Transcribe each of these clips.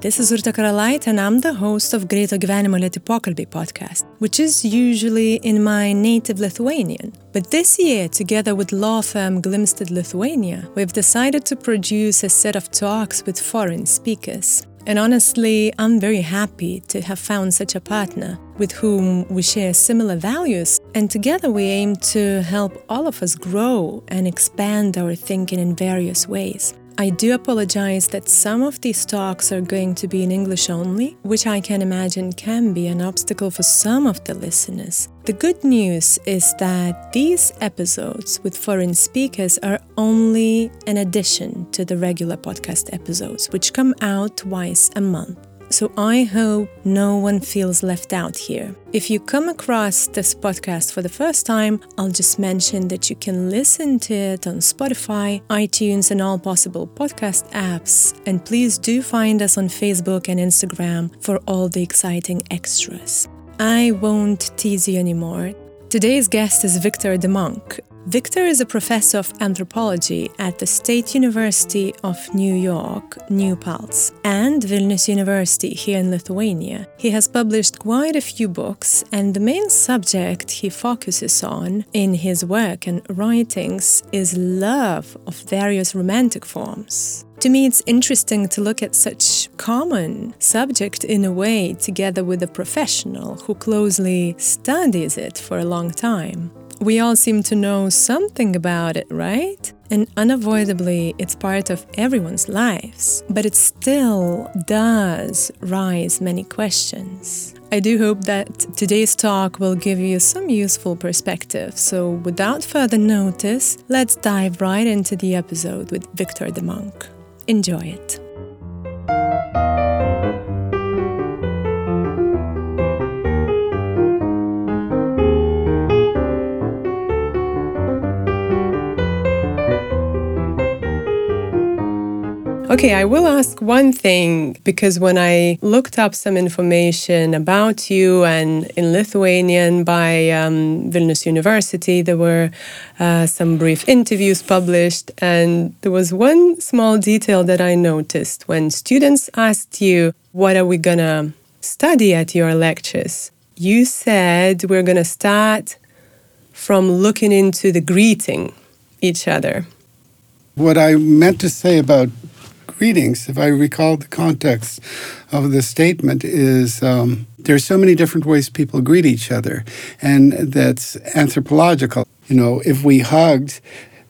this is Urta Karalaitė and I'm the host of Greito Gyvenimo Lėti Pokalbiai podcast, which is usually in my native Lithuanian. But this year, together with law firm Glimstedt Lithuania, we've decided to produce a set of talks with foreign speakers. And honestly, I'm very happy to have found such a partner with whom we share similar values, and together we aim to help all of us grow and expand our thinking in various ways. I do apologize that some of these talks are going to be in English only, which I can imagine can be an obstacle for some of the listeners. The good news is that these episodes with foreign speakers are only an addition to the regular podcast episodes, which come out twice a month. So I hope no one feels left out here. If you come across this podcast for the first time, I'll just mention that you can listen to it on Spotify, iTunes, and all possible podcast apps. And please do find us on Facebook and Instagram for all the exciting extras. I won't tease you anymore. Today's guest is Victor de Munck, Victor is a professor of anthropology at the State University of New York, New Paltz, and Vilnius University here in Lithuania. He has published quite a few books, and the main subject he focuses on in his work and writings is love of various romantic forms. To me, it's interesting to look at such common subject in a way together with a professional who closely studies it for a long time. We all seem to know something about it, right? And unavoidably, it's part of everyone's lives. But it still does raise many questions. I do hope that today's talk will give you some useful perspective. So, without further notice, let's dive right into the episode with Victor de Munck. Enjoy it. Okay, I will ask one thing because when I looked up some information about you and in Lithuanian by um, Vilnius University, there were uh, some brief interviews published, and there was one small detail that I noticed when students asked you, What are we gonna study at your lectures? You said we're gonna start from looking into the greeting each other. What I meant to say about greetings, if I recall the context of the statement, is um, there's so many different ways people greet each other, and that's anthropological. You know, if we hugged,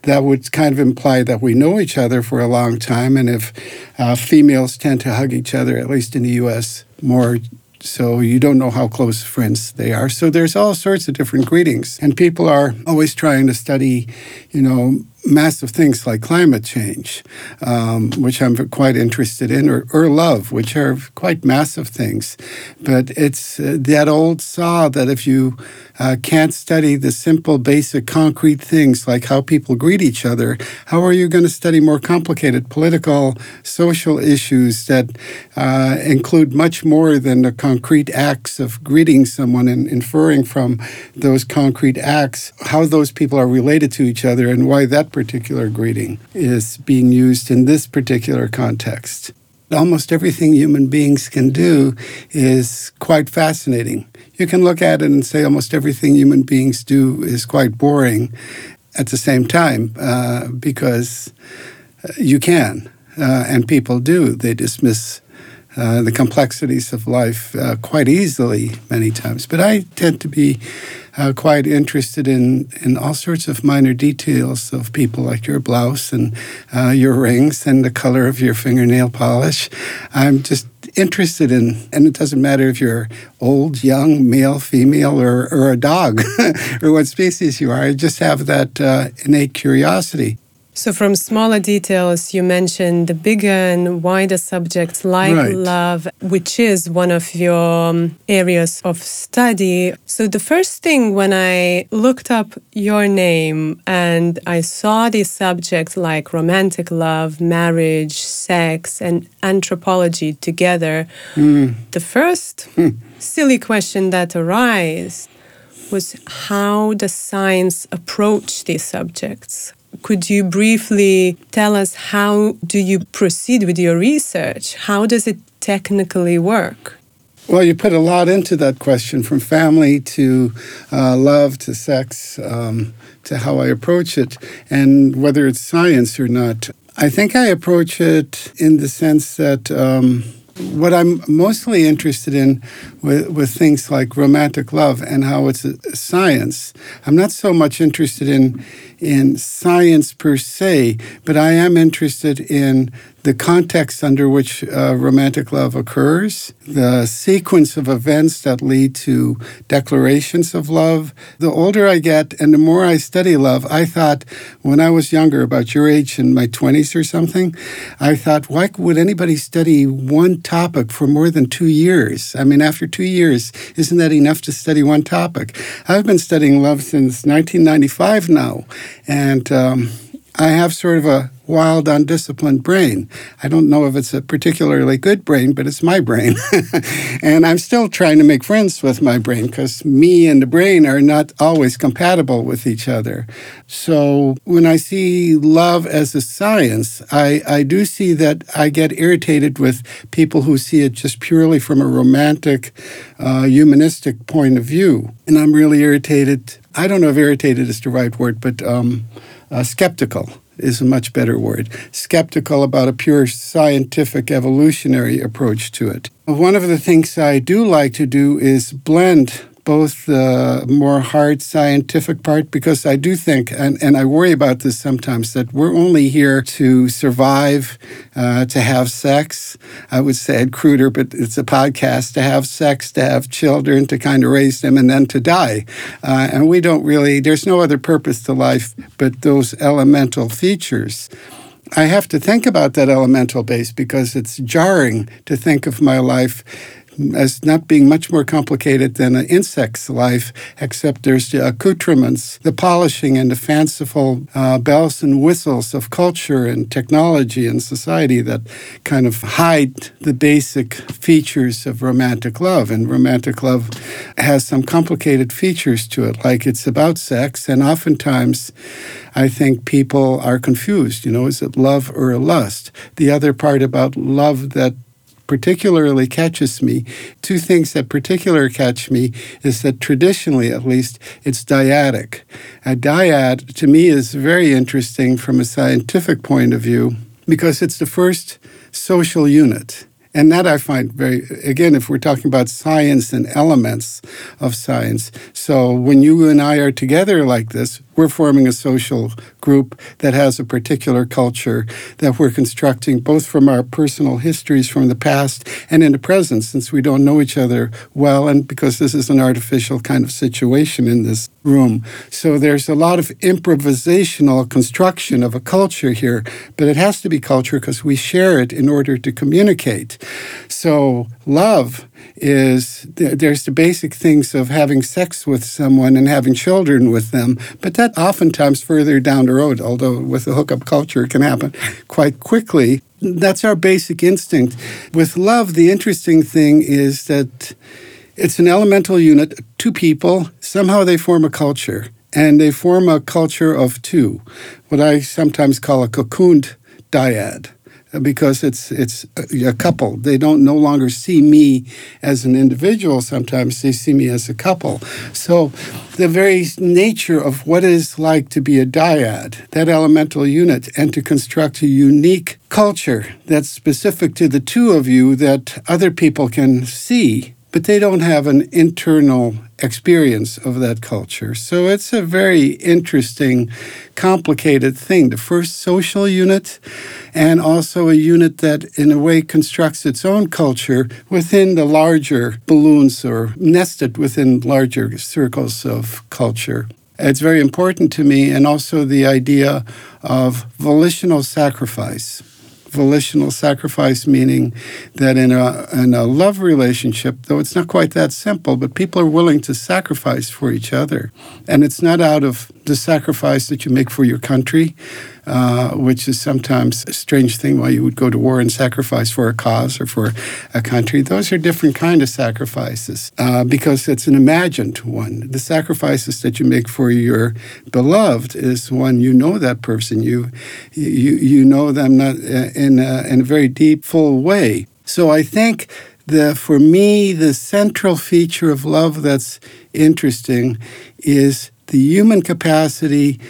that would kind of imply that we know each other for a long time. And if uh, females tend to hug each other, at least in the US, more so you don't know how close friends they are. So there's all sorts of different greetings. And people are always trying to study, you know, massive things like climate change, um, which I'm quite interested in, or, or, love, which are quite massive things. But it's uh, that old saw that if you uh, can't study the simple, basic, concrete things like how people greet each other, how are you going to study more complicated political, social issues that uh, include much more than the concrete acts of greeting someone and inferring from those concrete acts how those people are related to each other and why that particular greeting is being used in this particular context. Almost everything human beings can do is quite fascinating. You can look at it and say almost everything human beings do is quite boring at the same time uh, because uh, you can, uh, and people do. They dismiss uh, the complexities of life uh, quite easily many times. But I tend to be uh, quite interested in, in all sorts of minor details of people, like your blouse and uh, your rings and the color of your fingernail polish. I'm just interested in, and it doesn't matter if you're old, young, male, female, or, or a dog, or what species you are. I just have that uh, innate curiosity. So, from smaller details, you mentioned the bigger and wider subjects like right. love, which is one of your um, areas of study. So, the first thing when I looked up your name and I saw these subjects like romantic love, marriage, sex, and anthropology together, mm. the first mm. silly question that arose was how does science approach these subjects? Could you briefly tell us how do you proceed with your research? How does it technically work? Well, you put a lot into that question from family to uh, love to sex um, to how I approach it and whether it's science or not. I think I approach it in the sense that. Um, what I'm mostly interested in with, with things like romantic love and how it's science, I'm not so much interested in in science per se, but I am interested in the context under which uh, romantic love occurs, the sequence of events that lead to declarations of love. The older I get and the more I study love, I thought when I was younger, about your age in my 20s or something, I thought, why would anybody study one topic for more than two years? I mean, after two years, isn't that enough to study one topic? I've been studying love since 1995 now, and um, I have sort of a wild, undisciplined brain. I don't know if it's a particularly good brain, but it's my brain. and I'm still trying to make friends with my brain because me and the brain are not always compatible with each other. So when I see love as a science, I, I do see that I get irritated with people who see it just purely from a romantic, uh, humanistic point of view. And I'm really irritated. I don't know if irritated is the right word, but um, uh, skeptical is a much better word. Skeptical about a pure scientific evolutionary approach to it. One of the things I do like to do is blend both the more hard scientific part because I do think, and, and I worry about this sometimes, that we're only here to survive, uh, to have sex. I would say it cruder, but it's a podcast to have sex, to have children, to kind of raise them, and then to die. Uh, and we don't really, there's no other purpose to life but those elemental features. I have to think about that elemental base because it's jarring to think of my life as not being much more complicated than an insect's life, except there's the accoutrements, the polishing, and the fanciful uh, bells and whistles of culture and technology and society that kind of hide the basic features of romantic love. And romantic love has some complicated features to it, like it's about sex, and oftentimes I think people are confused. You know, is it love or lust? The other part about love that particularly catches me, two things that particularly catch me is that traditionally, at least, it's dyadic. A dyad, to me, is very interesting from a scientific point of view because it's the first social unit. And that I find very, again, if we're talking about science and elements of science. So when you and I are together like this, we're forming a social group that has a particular culture that we're constructing both from our personal histories from the past and in the present, since we don't know each other well, and because this is an artificial kind of situation in this room. So there's a lot of improvisational construction of a culture here, but it has to be culture because we share it in order to communicate. So love is there's the basic things of having sex with someone and having children with them, but that oftentimes further down the road, although with the hookup culture it can happen quite quickly. That's our basic instinct. With love, the interesting thing is that it's an elemental unit, two people, somehow they form a culture. And they form a culture of two, what I sometimes call a cocooned dyad because it's it's a couple. They don't no longer see me as an individual. Sometimes they see me as a couple. So the very nature of what it is like to be a dyad, that elemental unit, and to construct a unique culture that's specific to the two of you that other people can see but they don't have an internal experience of that culture. So it's a very interesting, complicated thing. The first social unit, and also a unit that, in a way, constructs its own culture within the larger balloons or nested within larger circles of culture. It's very important to me, and also the idea of volitional sacrifice volitional sacrifice, meaning that in a, in a love relationship, though it's not quite that simple, but people are willing to sacrifice for each other. And it's not out of the sacrifice that you make for your country, uh, which is sometimes a strange thing why you would go to war and sacrifice for a cause or for a country. Those are different kind of sacrifices uh, because it's an imagined one. The sacrifices that you make for your beloved is one you know that person, you you you know them not uh, in a, in a very deep, full way. So I think the for me the central feature of love that's interesting is the human capacity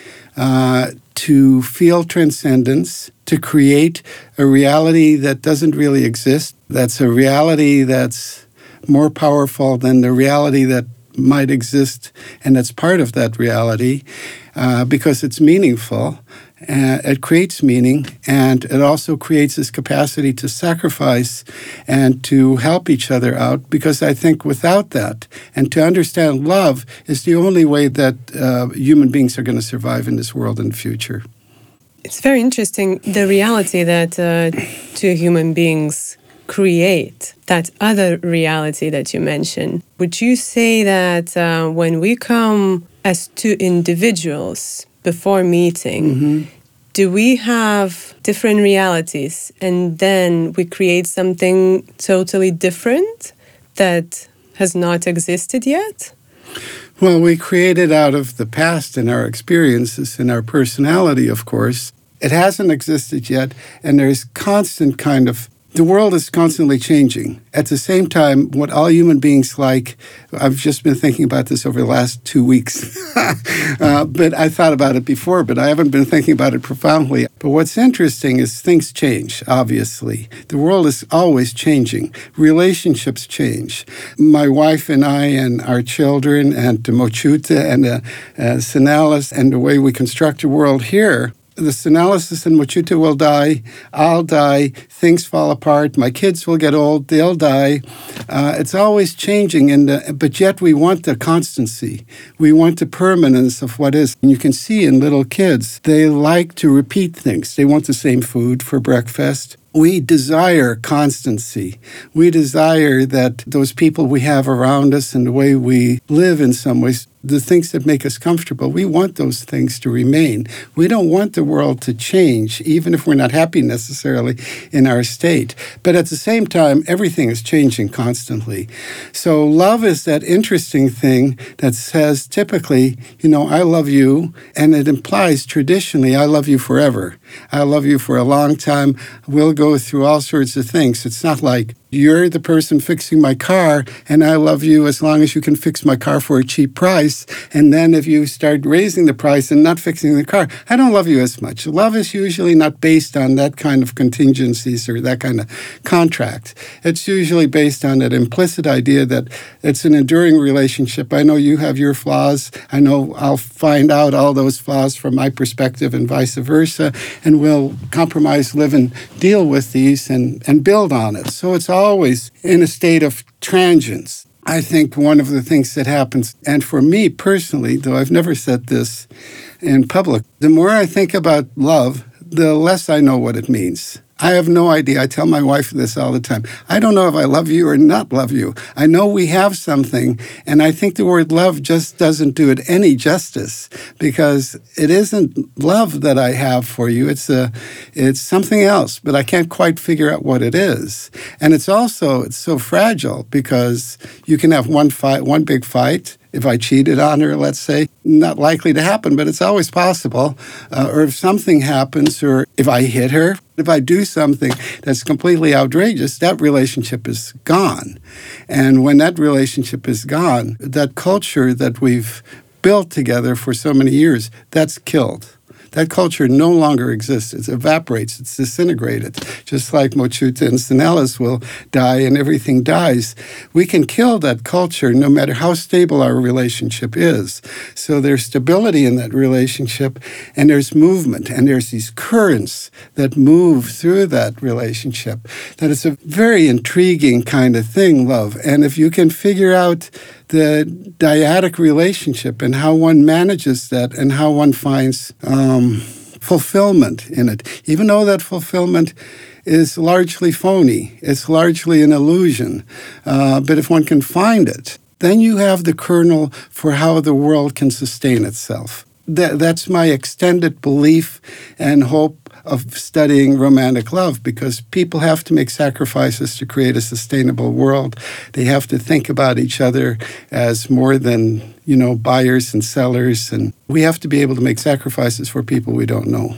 uh, to feel transcendence, to create a reality that doesn't really exist. That's a reality that's more powerful than the reality that might exist, and that's part of that reality uh, because it's meaningful. Uh, it creates meaning and it also creates this capacity to sacrifice and to help each other out because I think without that and to understand love is the only way that uh, human beings are going to survive in this world in the future. It's very interesting the reality that uh, two human beings create, that other reality that you mentioned. Would you say that uh, when we come as two individuals, before meeting, mm-hmm. do we have different realities and then we create something totally different that has not existed yet? Well, we create it out of the past and our experiences and our personality, of course. It hasn't existed yet, and there's constant kind of the world is constantly changing. At the same time, what all human beings like, I've just been thinking about this over the last two weeks. uh, but I thought about it before, but I haven't been thinking about it profoundly. But what's interesting is things change, obviously. The world is always changing, relationships change. My wife and I, and our children, and Mochuta and uh, uh, Sinalis, and the way we construct the world here the Sinalis and Mochuta will die. I'll die. Things fall apart. My kids will get old. They'll die. Uh, it's always changing, and uh, but yet we want the constancy. We want the permanence of what is. And you can see in little kids, they like to repeat things. They want the same food for breakfast we desire constancy. We desire that those people we have around us and the way we live in some ways the things that make us comfortable, we want those things to remain. We don't want the world to change, even if we're not happy necessarily in our state. But at the same time, everything is changing constantly. So love is that interesting thing that says typically, you know, I love you, and it implies traditionally, I love you forever. I love you for a long time. We'll go through all sorts of things. It's not like you're the person fixing my car, and I love you as long as you can fix my car for a cheap price. And then if you start raising the price and not fixing the car, I don't love you as much. Love is usually not based on that kind of contingencies or that kind of contract. It's usually based on that implicit idea that it's an enduring relationship. I know you have your flaws. I know I'll find out all those flaws from my perspective and vice versa. And we'll compromise, live, and deal with these and, and build on it. So it's all always in a state of transience. I think one of the things that happens, and for me personally, though I've never said this in public, the more I think about love, the less I know what it means. I have no idea. I tell my wife this all the time. I don't know if I love you or not love you. I know we have something, and I think the word love just doesn't do it any justice because it isn't love that I have for you. It's a, it's something else, but I can't quite figure out what it is. And it's also it's so fragile because you can have one fight, one big fight, if I cheated on her, let's say, not likely to happen, but it's always possible. Uh, or if something happens, or if I hit her, if I do something that's completely outrageous, that relationship is gone. And when that relationship is gone, that culture that we've built together for so many years, that's killed that culture no longer exists. It evaporates, it's disintegrated, just like Mochuta and Sinalis will die and everything dies. We can kill that culture no matter how stable our relationship is. So there's stability in that relationship, and there's movement, and there's these currents that move through that relationship. That is a very intriguing kind of thing, love. And if you can figure out the dyadic relationship and how one manages that and how one finds um, fulfillment in it, even though that fulfillment is largely phony, it's largely an illusion. Uh, but if one can find it, then you have the kernel for how the world can sustain itself that, that's my extended belief and hope of studying romantic love because people have to make sacrifices to create a sustainable world. They have to think about each other as more than, you know, buyers and sellers. And we have to be able to make sacrifices for people we don't know.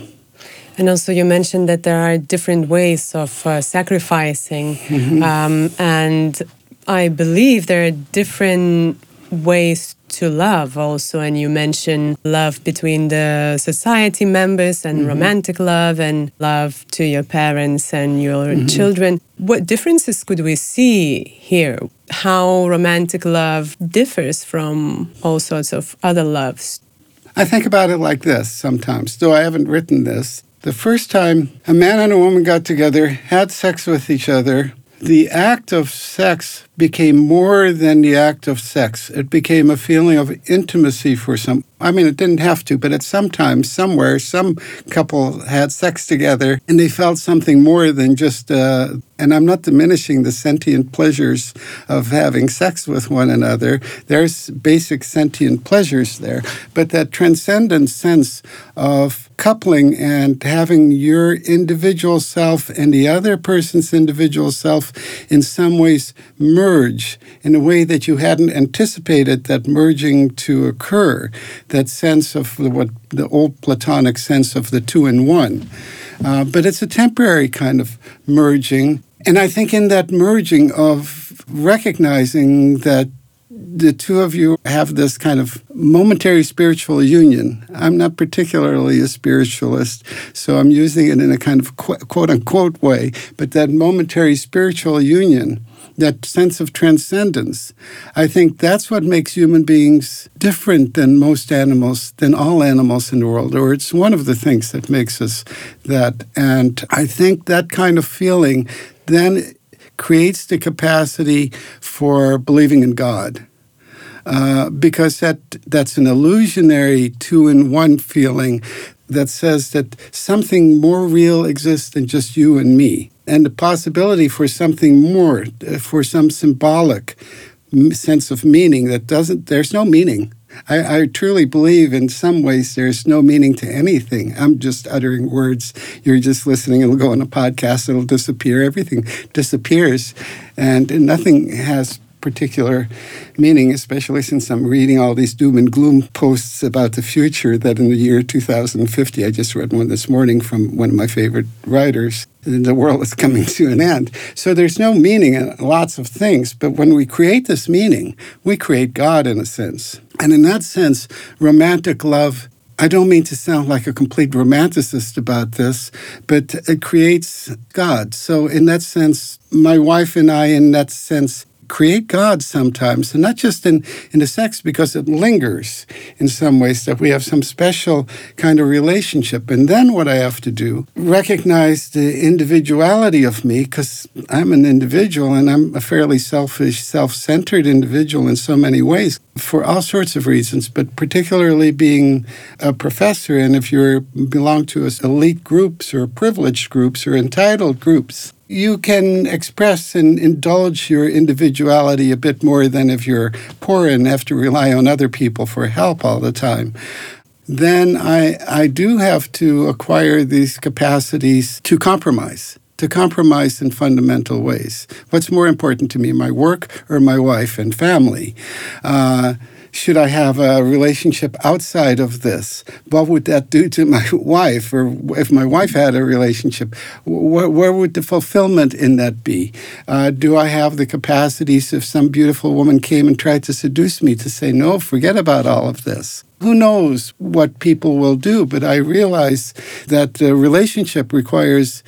And also, you mentioned that there are different ways of uh, sacrificing. Mm-hmm. Um, and I believe there are different ways to love also and you mentioned love between the society members and mm-hmm. romantic love and love to your parents and your mm-hmm. children what differences could we see here how romantic love differs from all sorts of other loves i think about it like this sometimes though i haven't written this the first time a man and a woman got together had sex with each other the act of sex became more than the act of sex. It became a feeling of intimacy for some. I mean, it didn't have to, but at some time, somewhere, some couple had sex together and they felt something more than just, uh, and I'm not diminishing the sentient pleasures of having sex with one another. There's basic sentient pleasures there, but that transcendent sense of coupling and having your individual self and the other person's individual self in some ways merge in a way that you hadn't anticipated that merging to occur, that sense of what the old Platonic sense of the two in one. Uh, but it's a temporary kind of merging. And I think in that merging of recognizing that the two of you have this kind of momentary spiritual union. I'm not particularly a spiritualist, so I'm using it in a kind of quote unquote way, but that momentary spiritual union that sense of transcendence. I think that's what makes human beings different than most animals, than all animals in the world, or it's one of the things that makes us that. And I think that kind of feeling then creates the capacity for believing in God. Uh, because that that's an illusionary two in one feeling that says that something more real exists than just you and me and the possibility for something more, for some symbolic sense of meaning that doesn't, there's no meaning. I, I, truly believe in some ways there's no meaning to anything. I'm just uttering words. You're just listening. It'll go on a podcast. It'll disappear. Everything disappears. And nothing has particular meaning, especially since I'm reading all these doom and gloom posts about the future that in the year 2050, I just read one this morning from one of my favorite writers, the world is coming to an end. So there's no meaning in lots of things, but when we create this meaning, we create God in a sense. And in that sense, romantic love I don't mean to sound like a complete romanticist about this, but it creates God. So, in that sense, my wife and I, in that sense, create God sometimes, and not just in, in the sex, because it lingers in some ways that we have some special kind of relationship. And then what I have to do, recognize the individuality of me, because I'm an individual and I'm a fairly selfish, self centered individual in so many ways for all sorts of reasons, but particularly being a professor. And if you belong to elite groups or privileged groups or entitled groups, you can express and indulge your individuality a bit more than if you're poor and have to rely on other people for help all the time. Then I, I do have to acquire these capacities to compromise to compromise in fundamental ways. What's more important to me, my work or my wife and family? Uh, should I have a relationship outside of this? What would that do to my wife? Or if my wife had a relationship, wh- where would the fulfillment in that be? Uh, do I have the capacities if some beautiful woman came and tried to seduce me to say, no, forget about all of this? Who knows what people will do? But I realize that the relationship requires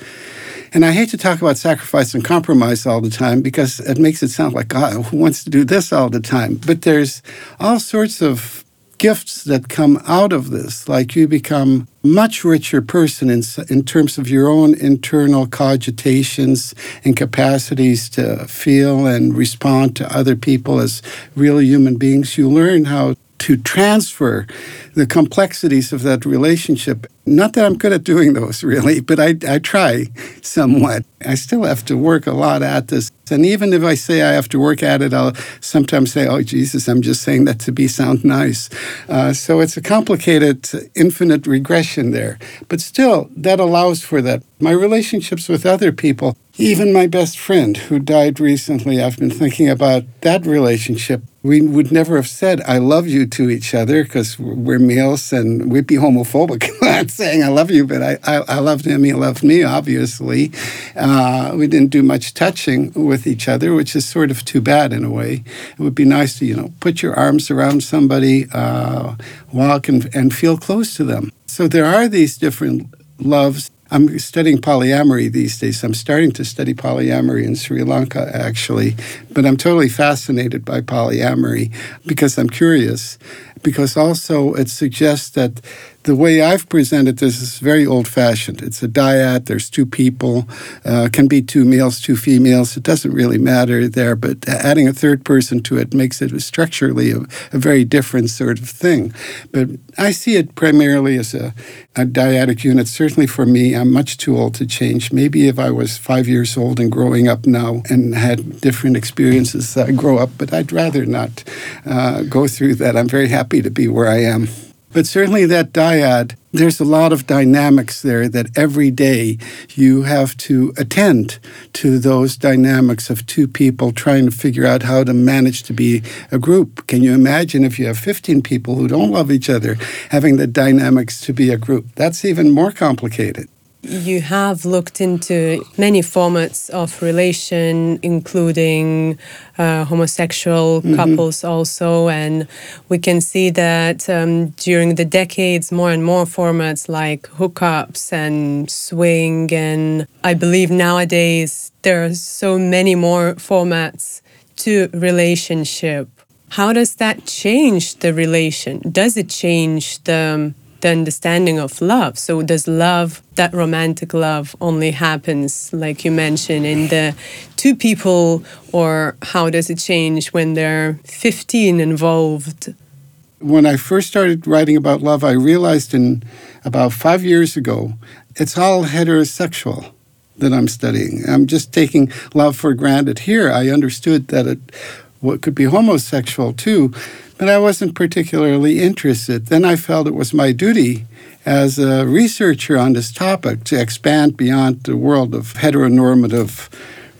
and I hate to talk about sacrifice and compromise all the time because it makes it sound like God who wants to do this all the time. But there's all sorts of gifts that come out of this, like you become much richer person in, in terms of your own internal cogitations and capacities to feel and respond to other people as real human beings. You learn how to transfer the complexities of that relationship. Not that I'm good at doing those really, but I, I try somewhat. I still have to work a lot at this. And even if I say I have to work at it, I'll sometimes say, oh, Jesus, I'm just saying that to be sound nice. Uh, so it's a complicated, infinite regression there. But still, that allows for that. My relationships with other people, even my best friend who died recently, I've been thinking about that relationship we would never have said "I love you" to each other because we're males and we'd be homophobic. not saying "I love you," but I, I, I loved him. He loved me. Obviously, uh, we didn't do much touching with each other, which is sort of too bad in a way. It would be nice to you know put your arms around somebody, uh, walk and, and feel close to them. So there are these different loves I'm studying polyamory these days. I'm starting to study polyamory in Sri Lanka, actually. But I'm totally fascinated by polyamory because I'm curious. Because also it suggests that the way I've presented this is very old fashioned. It's a dyad, there's two people, uh, can be two males, two females. It doesn't really matter there, but adding a third person to it makes it structurally a, a very different sort of thing. But I see it primarily as a, a dyadic unit. Certainly for me, I'm much too old to change. Maybe if I was five years old and growing up now and had different experiences, I grow up, but I'd rather not uh, go through that. I'm very happy to be where I am. But certainly that dyad, there's a lot of dynamics there that every day you have to attend to those dynamics of two people trying to figure out how to manage to be a group. Can you imagine if you have 15 people who don't love each other having the dynamics to be a group? That's even more complicated you have looked into many formats of relation, including uh, homosexual mm-hmm. couples also, and we can see that um, during the decades, more and more formats like hookups and swing, and I believe nowadays there are so many more formats to relationship. How does that change the relation? Does it change the the understanding of love. So does love, that romantic love, only happens, like you mentioned, in the two people, or how does it change when there are 15 involved? When I first started writing about love, I realized in about five years ago, it's all heterosexual that I'm studying. I'm just taking love for granted. Here, I understood that it what could be homosexual too, but I wasn't particularly interested. Then I felt it was my duty as a researcher on this topic to expand beyond the world of heteronormative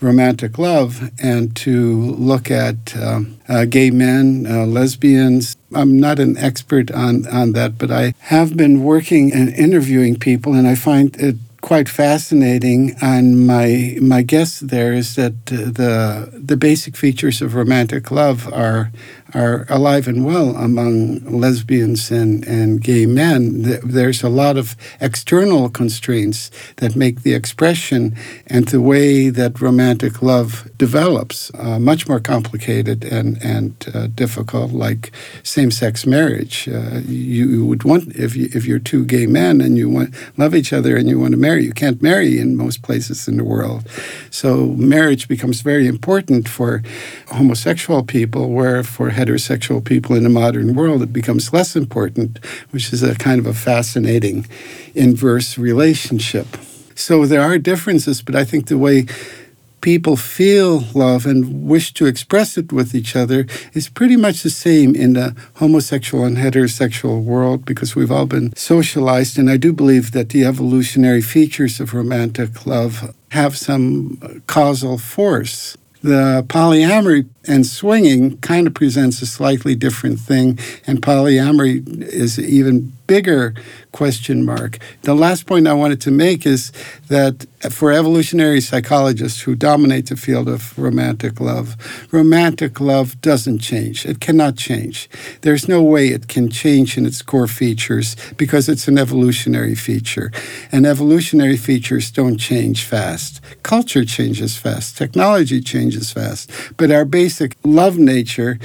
romantic love and to look at um, uh, gay men, uh, lesbians. I'm not an expert on, on that, but I have been working and interviewing people, and I find it quite fascinating. And my my guess there is that uh, the the basic features of romantic love are are alive and well among lesbians and, and gay men. There's a lot of external constraints that make the expression and the way that romantic love develops uh, much more complicated and, and uh, difficult, like same sex marriage. Uh, you, you, would want, if, you, if you're two gay men and you want love each other and you want to marry, you can't marry in most places in the world. So marriage becomes very important for homosexual people, where for heterosexual people in the modern world, it becomes less important, which is a kind of a fascinating inverse relationship. So there are differences, but I think the way people feel love and wish to express it with each other is pretty much the same in the homosexual and heterosexual world because we've all been socialized. And I do believe that the evolutionary features of romantic love have some causal force. The polyamory and swinging kind of presents a slightly different thing, and polyamory is even bigger question mark. The last point I wanted to make is that for evolutionary psychologists who dominate the field of romantic love, romantic love doesn't change. It cannot change. There's no way it can change in its core features because it's an evolutionary feature. And evolutionary features don't change fast. Culture changes fast, technology changes fast, but our basic love nature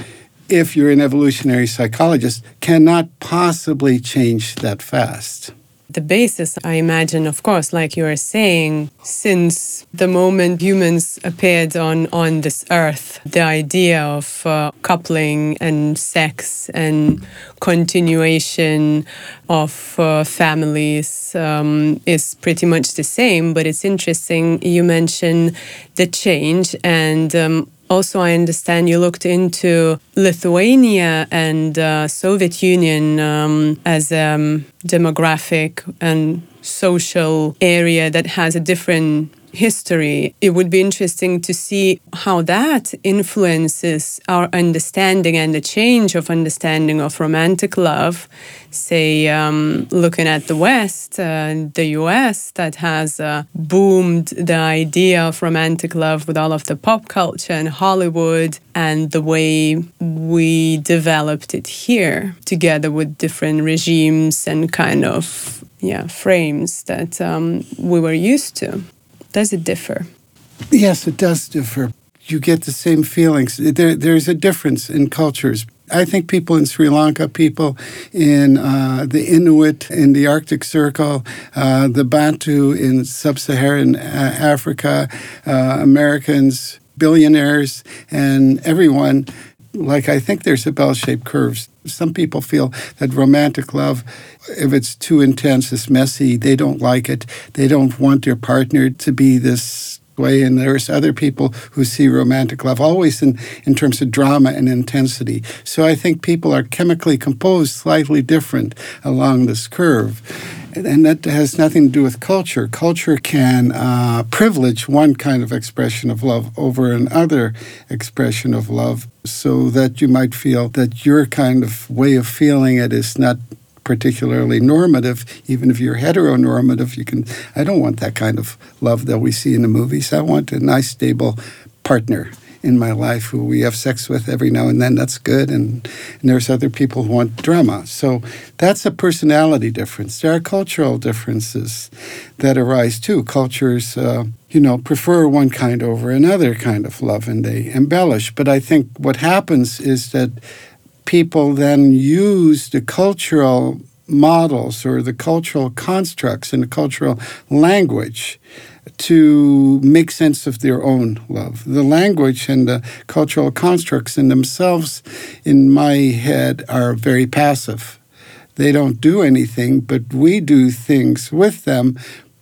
if you're an evolutionary psychologist, cannot possibly change that fast. the basis, I imagine, of course, like you are saying, since the moment humans appeared on, on this earth, the idea of uh, coupling and sex and continuation of uh, families um, is pretty much the same. But it's interesting, you mentioned the change and um, also, I understand you looked into Lithuania and uh, Soviet Union um, as a um, demographic and social area that has a different history, it would be interesting to see how that influences our understanding and the change of understanding of romantic love. Say, um, looking at the West, uh, the US, that has uh, boomed the idea of romantic love with all of the pop culture and Hollywood, and the way we developed it here together with different regimes and kind of yeah frames that um, we were used to. Does it differ? Yes, it does differ. You get the same feelings. There, there's a difference in cultures. I think people in Sri Lanka, people in uh, the Inuit in the Arctic Circle, uh, the Bantu in sub Saharan uh, Africa, uh, Americans, billionaires, and everyone like I think there's a bell shaped curve. Some people feel that romantic love, if it's too intense, is messy. They don't like it. They don't want their partner to be this way. And there's other people who see romantic love always in, in terms of drama and intensity. So I think people are chemically composed slightly different along this curve and that has nothing to do with culture. Culture can uh, privilege one kind of expression of love over another expression of love, so that you might feel that your kind of way of feeling it is not particularly normative. Even if you're heteronormative, you can. I don't want that kind of love that we see in the movies. I want a nice, stable partner in my life who we have sex with every now and then. That's good. And, and there's other people who want drama. So that's a personality difference. There are cultural differences that arise too. Cultures, uh, you know, prefer one kind over another kind of love and they embellish. But I think what happens is that people then use the cultural models or the cultural constructs and the cultural language to make sense of their own love. The language and the cultural constructs in themselves, in my head, are very passive. They don't do anything, but we do things with them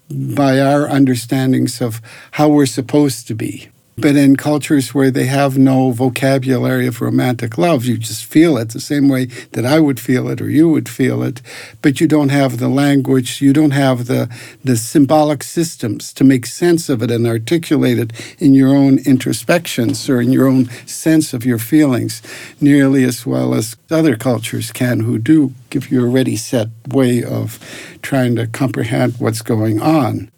by our understandings of how we're supposed to be. But in cultures where they have no vocabulary of romantic love, you just feel it the same way that I would feel it or you would feel it. But you don't have the language, you don't have the, the symbolic systems to make sense of it and articulate it in your own introspections or in your own sense of your feelings nearly as well as other cultures can who do give you a ready set way of trying to comprehend what's going on.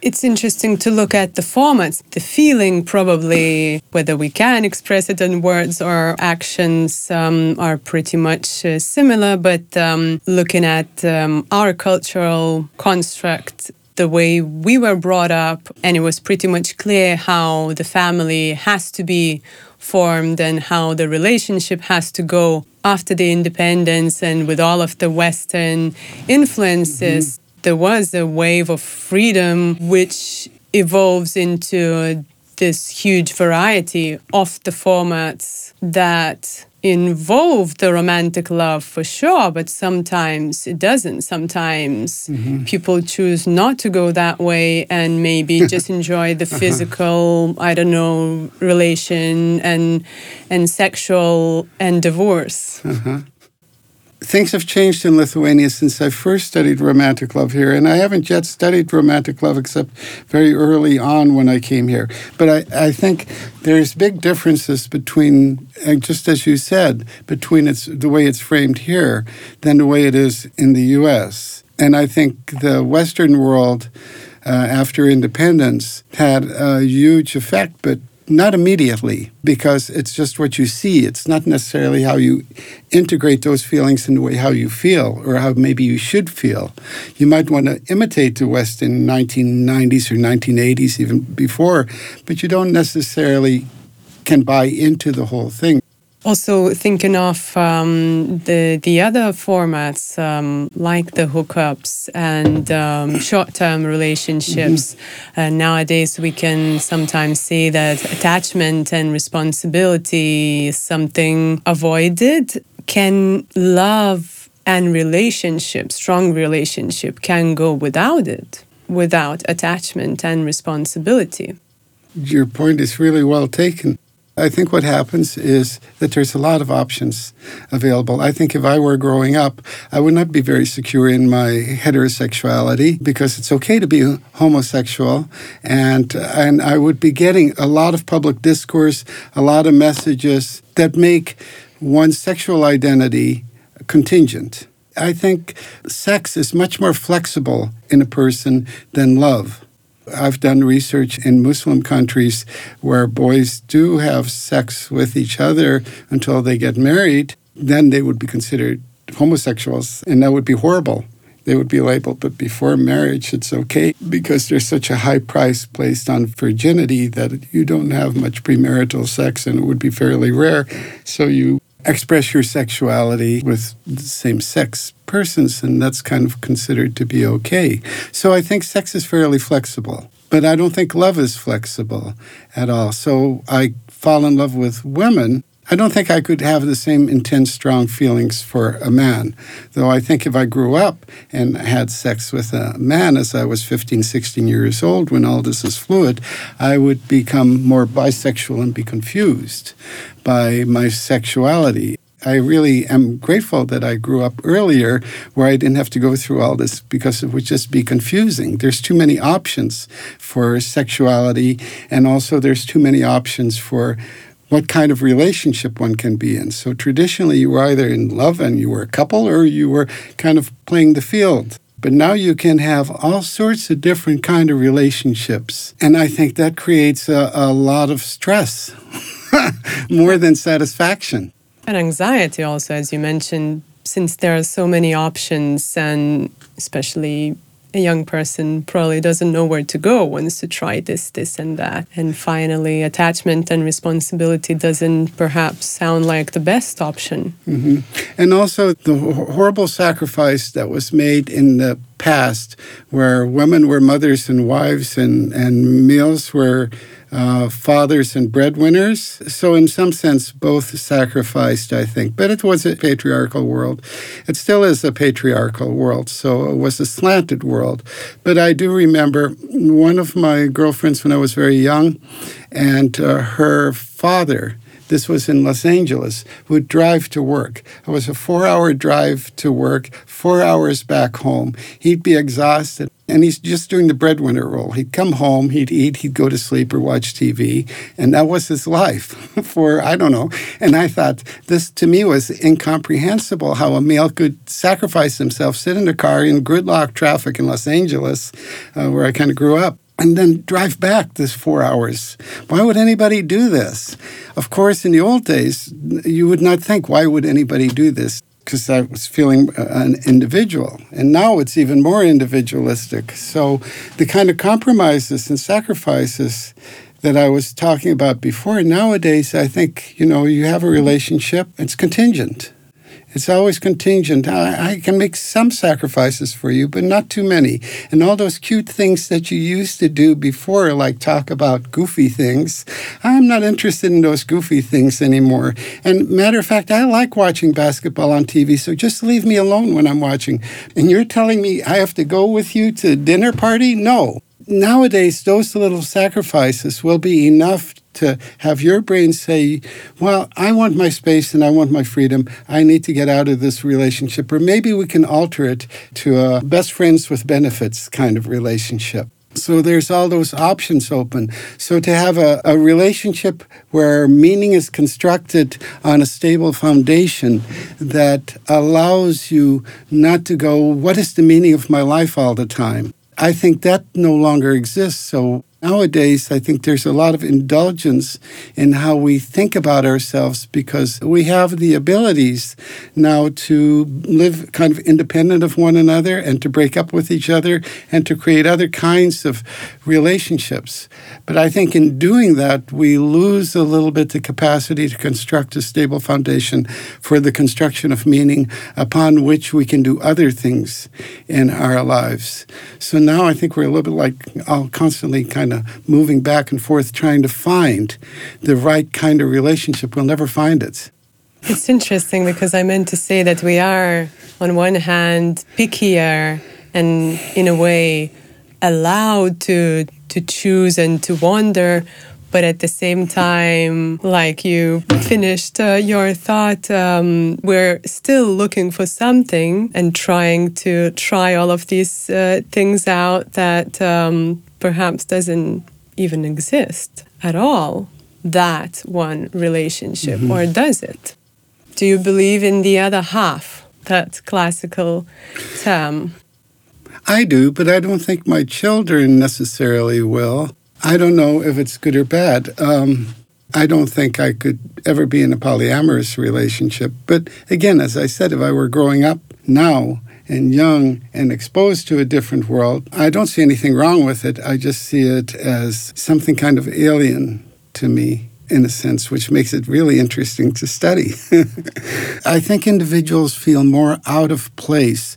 It's interesting to look at the formats, the feeling, probably, whether we can express it in words or actions, um, are pretty much uh, similar. But um, looking at um, our cultural construct, the way we were brought up, and it was pretty much clear how the family has to be formed and how the relationship has to go after the independence and with all of the Western influences. Mm-hmm there was a wave of freedom which evolves into this huge variety of the formats that involve the romantic love for sure, but sometimes it doesn't. Sometimes mm-hmm. people choose not to go that way and maybe just enjoy the uh-huh. physical, uh-huh. I don't know, relation and and sexual and divorce. Uh-huh things have changed in Lithuania since I first studied romantic love here, and I haven't yet studied romantic love except very early on when I came here. But I, I think there's big differences between, uh, just as you said, between its the way it's framed here than the way it is in the U.S. And I think the Western world. Uh, after independence had a huge effect, but not immediately, because it's just what you see. It's not necessarily how you integrate those feelings into way how you feel or how maybe you should feel. You might want to imitate the West in 1990s or 1980s, even before, but you don't necessarily can buy into the whole thing Also, thinking of um, the the other formats um, like the hookups and um, short-term relationships. Mm-hmm. Uh, nowadays, we can sometimes see that attachment and responsibility is something avoided. Can love and relationship, strong relationship, can go without it, without attachment and responsibility? Your point is really well taken. I think what happens is that there's a lot of options available. I think if I were growing up, I would not be very secure in my heterosexuality because it's okay to be homosexual, and and I would be getting a lot of public discourse, a lot of messages that make one's sexual identity contingent. I think sex is much more flexible in a person than love. I've done research in Muslim countries where boys do have sex with each other until they get married. Then they would be considered homosexuals, and that would be horrible. They would be labeled, but before marriage, it's okay because there's such a high price placed on virginity that you don't have much premarital sex and it would be fairly rare. So you express your sexuality with same sex persons, and that's kind of considered to be okay. So I think sex is fairly flexible, but I don't think love is flexible at all. So I fall in love with women. I don't think I could have the same intense, strong feelings for a man. Though I think if I grew up and had sex with a man as I was 15, 16 years old, when all this is fluid, I would become more bisexual and be confused by my sexuality. I really am grateful that I grew up earlier where I didn't have to go through all this because it would just be confusing. There's too many options for sexuality, and also there's too many options for what kind of relationship one can be in. So traditionally, you were either in love and you were a couple, or you were kind of playing the field. But now you can have all sorts of different kind of relationships. And I think that creates a, a lot of stress. more than satisfaction. And anxiety, also, as you mentioned, since there are so many options, and especially a young person probably doesn't know where to go, wants to try this, this, and that. And finally, attachment and responsibility doesn't perhaps sound like the best option. Mm-hmm. And also, the horrible sacrifice that was made in the past, where women were mothers and wives, and, and meals were uh, fathers and breadwinners. So, in some sense, both sacrificed, I think. But it was a patriarchal world. It still is a patriarchal world. So, it was a slanted world. But I do remember one of my girlfriends when I was very young, and uh, her father this was in Los Angeles, would drive to work. It was a four hour drive to work, four hours back home. He'd be exhausted. And he's just doing the breadwinner role. He'd come home, he'd eat, he'd go to sleep or watch TV. And that was his life for, I don't know. And I thought this to me was incomprehensible how a male could sacrifice himself, sit in a car in gridlock traffic in Los Angeles, uh, where I kind of grew up, and then drive back this four hours. Why would anybody do this? Of course, in the old days, you would not think, why would anybody do this? Because I was feeling uh, an individual. And now it's even more individualistic. So the kind of compromises and sacrifices that I was talking about before, nowadays, I think, you know, you have a relationship, it's contingent. It's always contingent. I, I, can make some sacrifices for you, but not too many. And all those cute things that you used to do before, like talk about goofy things, I'm not interested in those goofy things anymore. And matter of fact, I like watching basketball on TV, so just leave me alone when I'm watching. And you're telling me I have to go with you to dinner party? No. Nowadays, those little sacrifices will be enough to have your brain say, Well, I want my space and I want my freedom. I need to get out of this relationship. Or maybe we can alter it to a best friends with benefits kind of relationship. So there's all those options open. So to have a, a relationship where meaning is constructed on a stable foundation that allows you not to go, what is the meaning of my life all the time? I think that no longer exists. So Nowadays, I think there's a lot of indulgence in how we think about ourselves because we have the abilities now to live kind of independent of one another and to break up with each other and to create other kinds of relationships. But I think in doing that, we lose a little bit the capacity to construct a stable foundation for the construction of meaning upon which we can do other things in our lives. So now I think we're a little bit like I'll constantly kind moving back and forth trying to find the right kind of relationship. We'll never find it. It's interesting because I meant to say that we are, on one hand, pickier and in a way allowed to to choose and to wander but at the same time like you finished uh, your thought um, we're still looking for something and trying to try all of these uh, things out that um, perhaps doesn't even exist at all, that one relationship, mm-hmm. or does it? Do you believe in the other half, that classical term? I do, but I don't think my children necessarily will. I don't know if it's good or bad. Um, I don't think I could ever be in a polyamorous relationship. But again, as I said, if I were growing up now and young and exposed to a different world, I don't see anything wrong with it. I just see it as something kind of alien to me in a sense, which makes it really interesting to study. I think individuals feel more out of place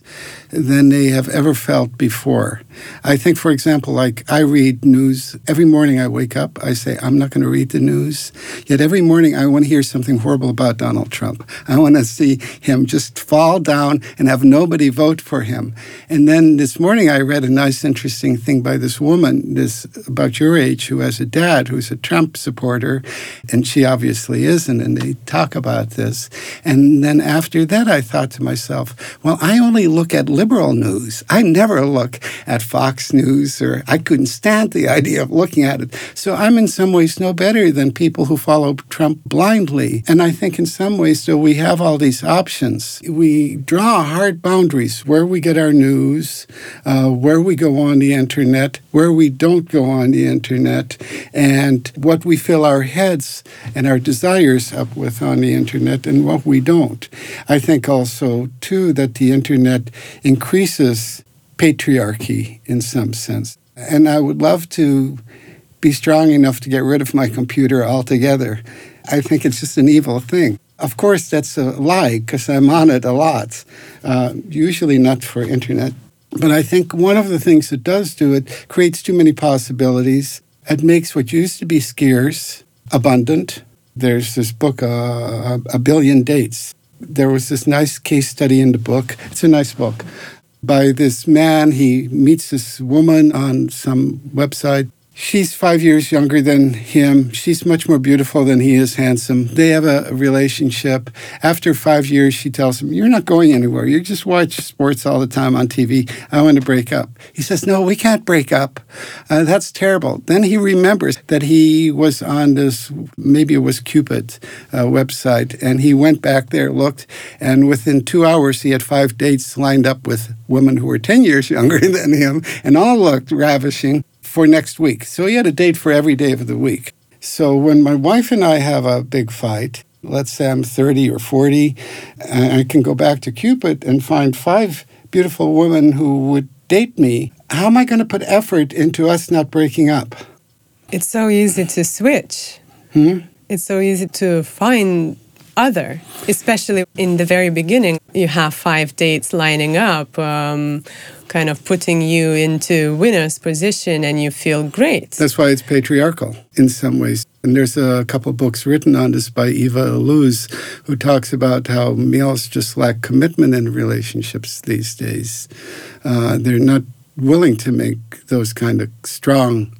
than they have ever felt before. I think, for example, like I read news every morning I wake up, I say, I'm not going to read the news. Yet every morning I want to hear something horrible about Donald Trump. I want to see him just fall down and have nobody vote for him. And then this morning I read a nice, interesting thing by this woman, this about your age, who has a dad who's a Trump supporter, and she obviously isn't. And they talk about this. And then after that, I thought to myself, well, I only look at liberal news. I never look at Fox News, or I couldn't stand the idea of looking at it. So I'm in some ways no better than people who follow Trump blindly. And I think in some ways, so we have all these options. We draw hard boundaries where we get our news, uh, where we go on the internet, where we don't go on the internet, and what we fill our heads and our desires up with on the internet and what we don't. I think also, too, that the internet increases patriarchy in some sense. And I would love to be strong enough to get rid of my computer altogether. I think it's just an evil thing. Of course, that's a lie because I'm on it a lot, uh, usually not for internet. But I think one of the things it does do it creates too many possibilities. It makes what used to be scarce abundant. There's this book, uh, A Billion Dates there was this nice case study in the book. It's a nice book by this man. He meets this woman on some website She's five years younger than him. She's much more beautiful than he is handsome. They have a relationship. After five years, she tells him, You're not going anywhere. You just watch sports all the time on TV. I want to break up. He says, No, we can't break up. Uh, that's terrible. Then he remembers that he was on this, maybe it was Cupid uh, website, and he went back there, looked, and within two hours, he had five dates lined up with women who were 10 years younger than him, and all looked ravishing for next week. So he had a date for every day of the week. So when my wife and I have a big fight, let's say I'm 30 or 40, I can go back to Cupid and find five beautiful women who would date me. How am I going to put effort into us not breaking up? It's so easy to switch. Hmm? It's so easy to find other, especially in the very beginning. You have five dates lining up, um, kind of putting you into winner's position, and you feel great. That's why it's patriarchal in some ways. And there's a couple books written on this by Eva Illouz, who talks about how males just lack commitment in relationships these days. Uh, they're not willing to make those kind of strong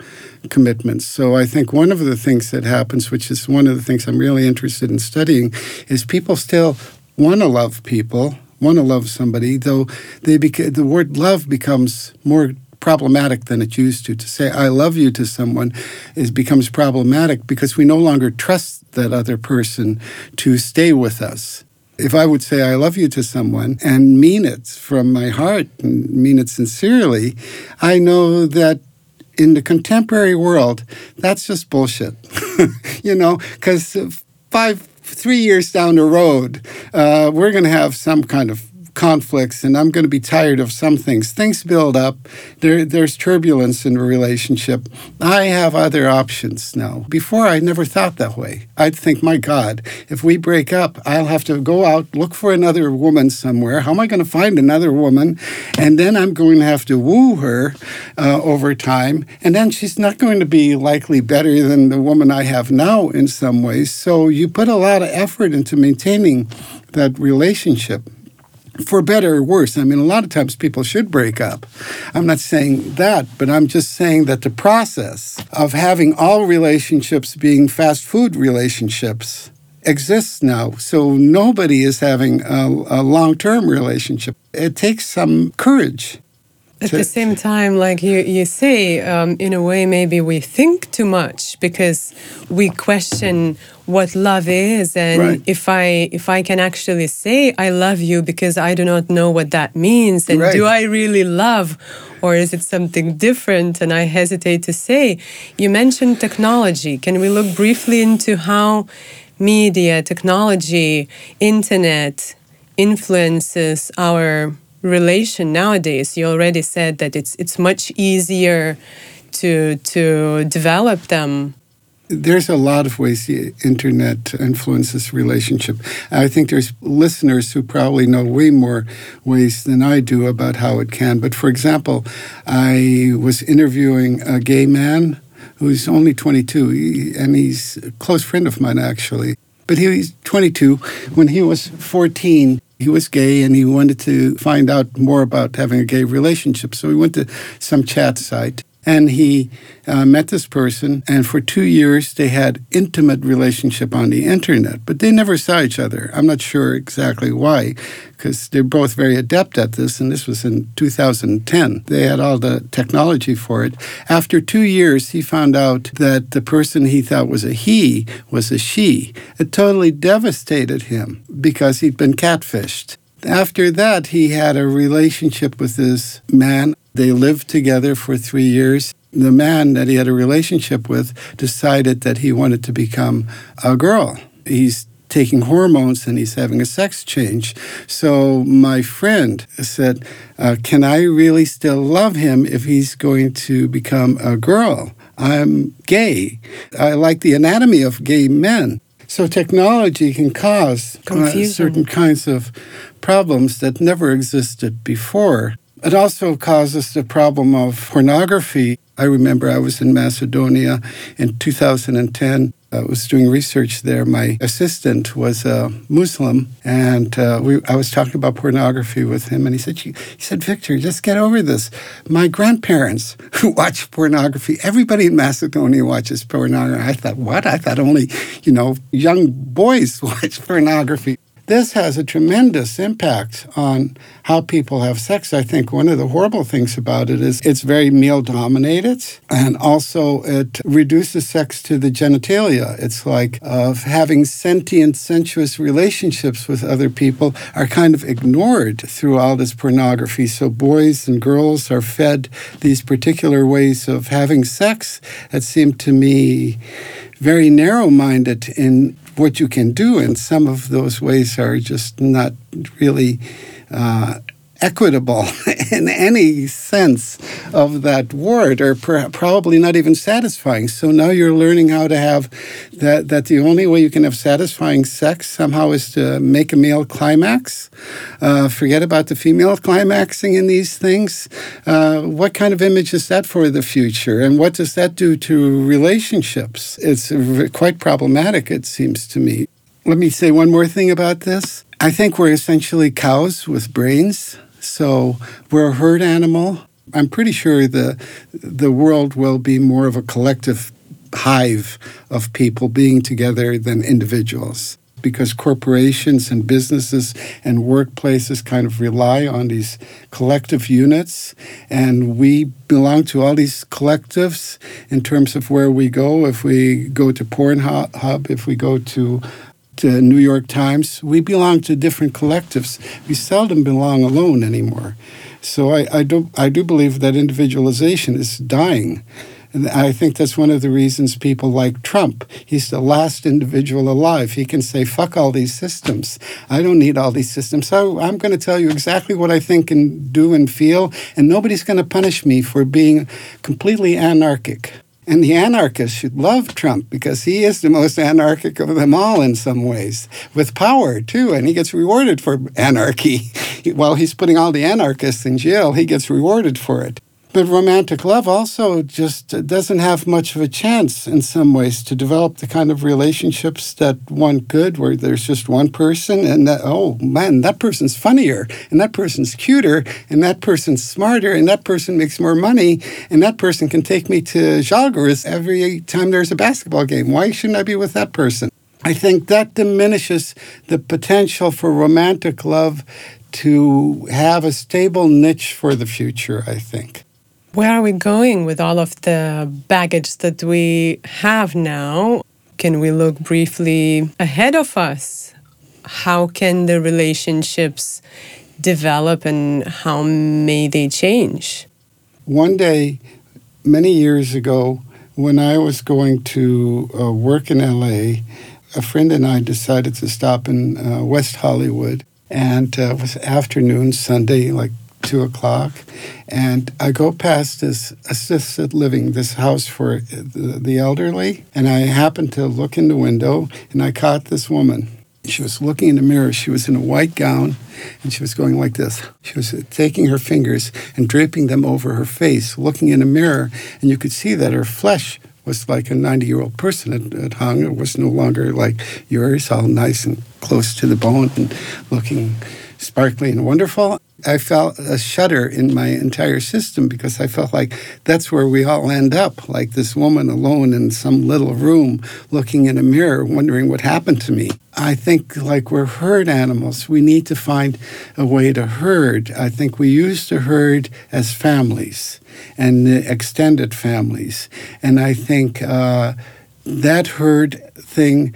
commitments. So I think one of the things that happens, which is one of the things I'm really interested in studying, is people still want to love people, want to love somebody, though they beca- the word love becomes more problematic than it used to. To say I love you to someone is becomes problematic because we no longer trust that other person to stay with us. If I would say I love you to someone and mean it from my heart and mean it sincerely, I know that in the contemporary world, that's just bullshit. you know, because five, three years down the road, uh, we're going to have some kind of conflicts and I'm going to be tired of some things. Things build up. There, there's turbulence in a relationship. I have other options now. Before, I never thought that way. I'd think, my God, if we break up, I'll have to go out, look for another woman somewhere. How am I going to find another woman? And then I'm going to have to woo her uh, over time. And then she's not going to be likely better than the woman I have now in some ways. So you put a lot of effort into maintaining that relationship for better or worse. I mean, a lot of times people should break up. I'm not saying that, but I'm just saying that the process of having all relationships being fast food relationships exists now. So nobody is having a, a long term relationship. It takes some courage. At the same time, like you, you say, um, in a way, maybe we think too much because we question what love is and right. if i if i can actually say i love you because i do not know what that means and right. do i really love or is it something different and i hesitate to say you mentioned technology can we look briefly into how media technology internet influences our relation nowadays you already said that it's it's much easier to to develop them there's a lot of ways the internet influences relationship. I think there's listeners who probably know way more ways than I do about how it can. But for example, I was interviewing a gay man who's only 22, and he's a close friend of mine actually. But he was 22. When he was 14, he was gay and he wanted to find out more about having a gay relationship. So he went to some chat site and he uh, met this person and for two years they had intimate relationship on the internet but they never saw each other. I'm not sure exactly why because they're both very adept at this and this was in 2010 they had all the technology for it. After two years he found out that the person he thought was a he was a she. It totally devastated him because he'd been catfished. After that, he had a relationship with this man they lived together for three years. The man that he had a relationship with decided that he wanted to become a girl. He's taking hormones and he's having a sex change. So my friend said, uh, Can I really still love him if he's going to become a girl? I'm gay. I like the anatomy of gay men. So technology can cause uh, certain kinds of problems that never existed before. It also causes the problem of pornography. I remember I was in Macedonia in 2010. I was doing research there. My assistant was a Muslim, and uh, we, I was talking about pornography with him. And he said, "He said, Victor, just get over this. My grandparents who watch pornography. Everybody in Macedonia watches pornography." I thought, "What? I thought only, you know, young boys watch pornography." This has a tremendous impact on how people have sex. I think one of the horrible things about it is it's very male dominated and also it reduces sex to the genitalia. It's like of having sentient, sensuous relationships with other people are kind of ignored through all this pornography. So boys and girls are fed these particular ways of having sex that seem to me very narrow minded in what you can do, and some of those ways are just not really uh, equitable in any sense of that word, or probably not even satisfying. So now you're learning how to have that. That the only way you can have satisfying sex somehow is to make a male climax. Uh, forget about the female climaxing in these things. Uh, what kind of image is that for the future, and what does that do to relationships? It's quite problematic, it seems to me. Let me say one more thing about this. I think we're essentially cows with brains. So we're a herd animal. I'm pretty sure the the world will be more of a collective hive of people being together than individuals because corporations and businesses and workplaces kind of rely on these collective units and we belong to all these collectives in terms of where we go if we go to Pornhub if we go to to New York Times, we belong to different collectives. We seldom belong alone anymore. So I, I do I do believe that individualization is dying. And I think that's one of the reasons people like Trump. He's the last individual alive. He can say, fuck all these systems. I don't need all these systems. So I'm going to tell you exactly what I think and do and feel, and nobody's going to punish me for being completely anarchic. And the anarchists should love Trump because he is the most anarchic of them all in some ways, with power too. And he gets rewarded for anarchy. While he's putting all the anarchists in jail, he gets rewarded for it. But romantic love also just doesn't have much of a chance in some ways to develop the kind of relationships that one could, where there's just one person and that, oh man, that person's funnier and that person's cuter and that person's smarter and that person makes more money and that person can take me to Žalgiris every time there's a basketball game. Why shouldn't I be with that person? I think that diminishes the potential for romantic love to have a stable niche for the future, I think. Where are we going with all of the baggage that we have now? Can we look briefly ahead of us? How can the relationships develop and how may they change? One day, many years ago, when I was going to uh, work in LA, a friend and I decided to stop in uh, West Hollywood. And uh, it was afternoon, Sunday, like two o'clock, and I go past this assisted living, this house for the, elderly, and I happened to look in the window, and I caught this woman. She was looking in the mirror. She was in a white gown and she was going like this. She was taking her fingers and draping them over her face, looking in a mirror, and you could see that her flesh was like a 90 year old person. It, it hung. It was no longer like yours, all nice and close to the bone and looking sparkly and wonderful. I felt a shudder in my entire system because I felt like that's where we all end up, like this woman alone in some little room looking in a mirror, wondering what happened to me. I think, like we're herd animals, we need to find a way to herd. I think we used to herd as families and extended families. And I think uh, that herd thing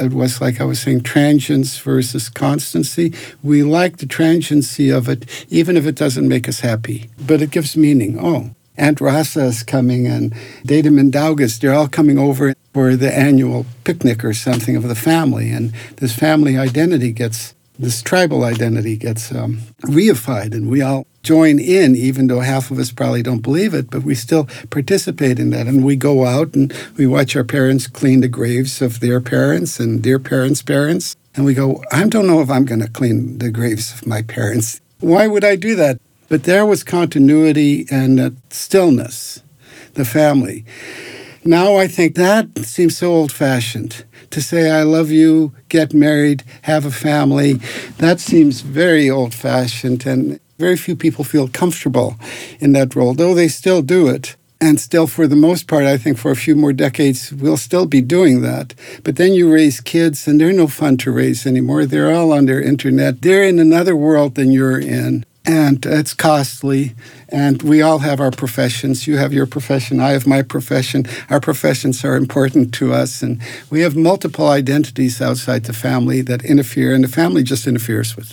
it was like I was saying, transience versus constancy. We like the transiency of it, even if it doesn't make us happy, but it gives meaning. Oh, Aunt Rasa is coming and Data Mindaugas, they're all coming over for the annual picnic or something of the family. And this family identity gets, this tribal identity gets um, reified, and we all join in, even though half of us probably don't believe it, but we still participate in that. And we go out and we watch our parents clean the graves of their parents and their parents' parents. And we go, I don't know if I'm going to clean the graves of my parents. Why would I do that? But there was continuity and stillness, the family. Now I think that seems so old fashioned. To say, I love you, get married, have a family, that seems very old fashioned. And very few people feel comfortable in that role, though they still do it. And still, for the most part, I think for a few more decades, we'll still be doing that. But then you raise kids, and they're no fun to raise anymore. They're all on their internet. They're in another world than you're in and it's costly. And we all have our professions. You have your profession, I have my profession. Our professions are important to us, and we have multiple identities outside the family that interfere, and the family just interferes with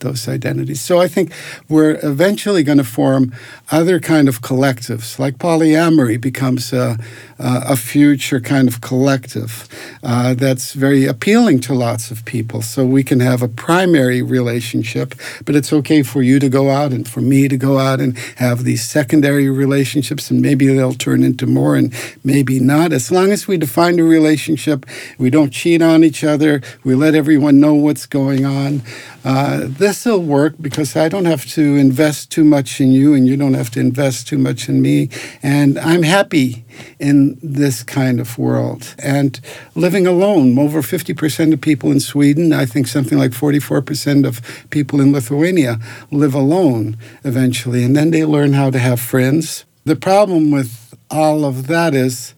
those identities. So I think we're eventually going to form other kind of collectives, like polyamory becomes a, a future kind of collective uh, that's very appealing to lots of people. So we can have a primary relationship, but it's okay for you to go out and for me to go out and have these secondary relationships, and maybe they'll turn into more and maybe not. As long as we define a relationship, we don't cheat on each other, we let everyone know what's going on. Uh, this will work because I don't have to invest too much in you, and you don't have to invest too much in me. And I'm happy in this kind of world. And living alone, over 50% of people in Sweden, I think something like 44% of people in Lithuania live alone eventually. And then they learn how to have friends. The problem with all of that is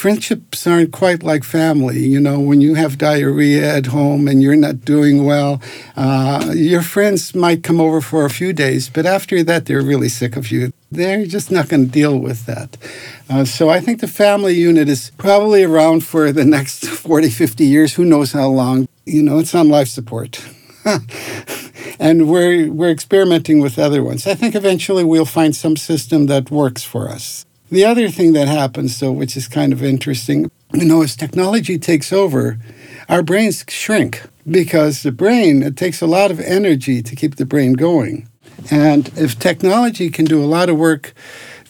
friendships aren't quite like family. You know, when you have diarrhea at home and you're not doing well, uh, your friends might come over for a few days, but after that, they're really sick of you. They're just not going to deal with that. Uh, so I think the family unit is probably around for the next 40, 50 years. Who knows how long? You know, it's on life support. and we're we're experimenting with other ones. I think eventually we'll find some system that works for us. The other thing that happens, though, which is kind of interesting, you know, as technology takes over, our brains shrink because the brain it takes a lot of energy to keep the brain going. And if technology can do a lot of work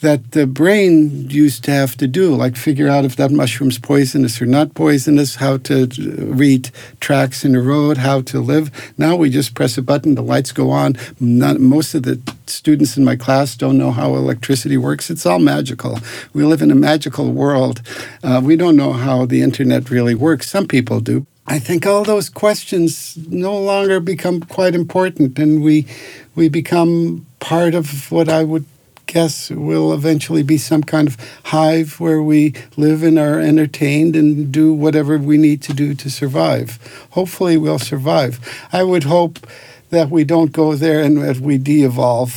that the brain used to have to do, like figure out if that mushroom's poisonous or not poisonous, how to read tracks in the road, how to live. Now we just press a button, the lights go on. Not, most of the students in my class don't know how electricity works. It's all magical. We live in a magical world. Uh, we don't know how the internet really works. Some people do. I think all those questions no longer become quite important, and we we become part of what I would guess will eventually be some kind of hive where we live and are entertained and do whatever we need to do to survive. Hopefully, we'll survive. I would hope that we don't go there and that we de evolve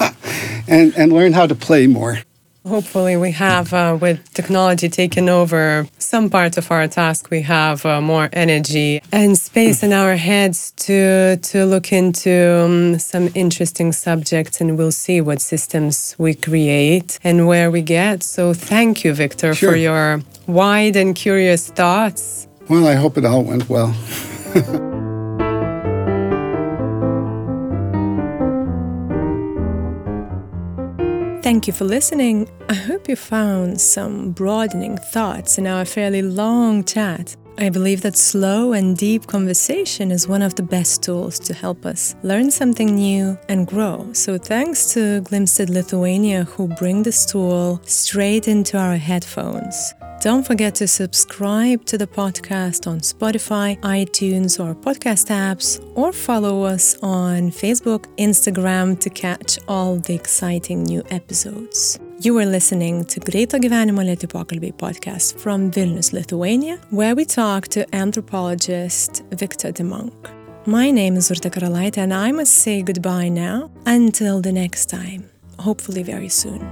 and, and learn how to play more. Hopefully, we have, uh, with technology taking over some part of our task, we have uh, more energy and space in our heads to to look into um, some interesting subjects, and we'll see what systems we create and where we get. So, thank you, Victor, sure. for your wide and curious thoughts. Well, I hope it all went well. Thank you for listening. I hope you found some broadening thoughts in our fairly long chat. I believe that slow and deep conversation is one of the best tools to help us learn something new and grow. So, thanks to Glimstedt Lithuania, who bring this tool straight into our headphones. Don't forget to subscribe to the podcast on Spotify, iTunes, or podcast apps, or follow us on Facebook, Instagram to catch all the exciting new episodes. You are listening to Greito Gyvenimo Lėti Pokalbiai podcast from Vilnius, Lithuania, where we talk to anthropologist Victor de Munck. My name is Urte Karalaite, and I must say goodbye now until the next time, hopefully very soon.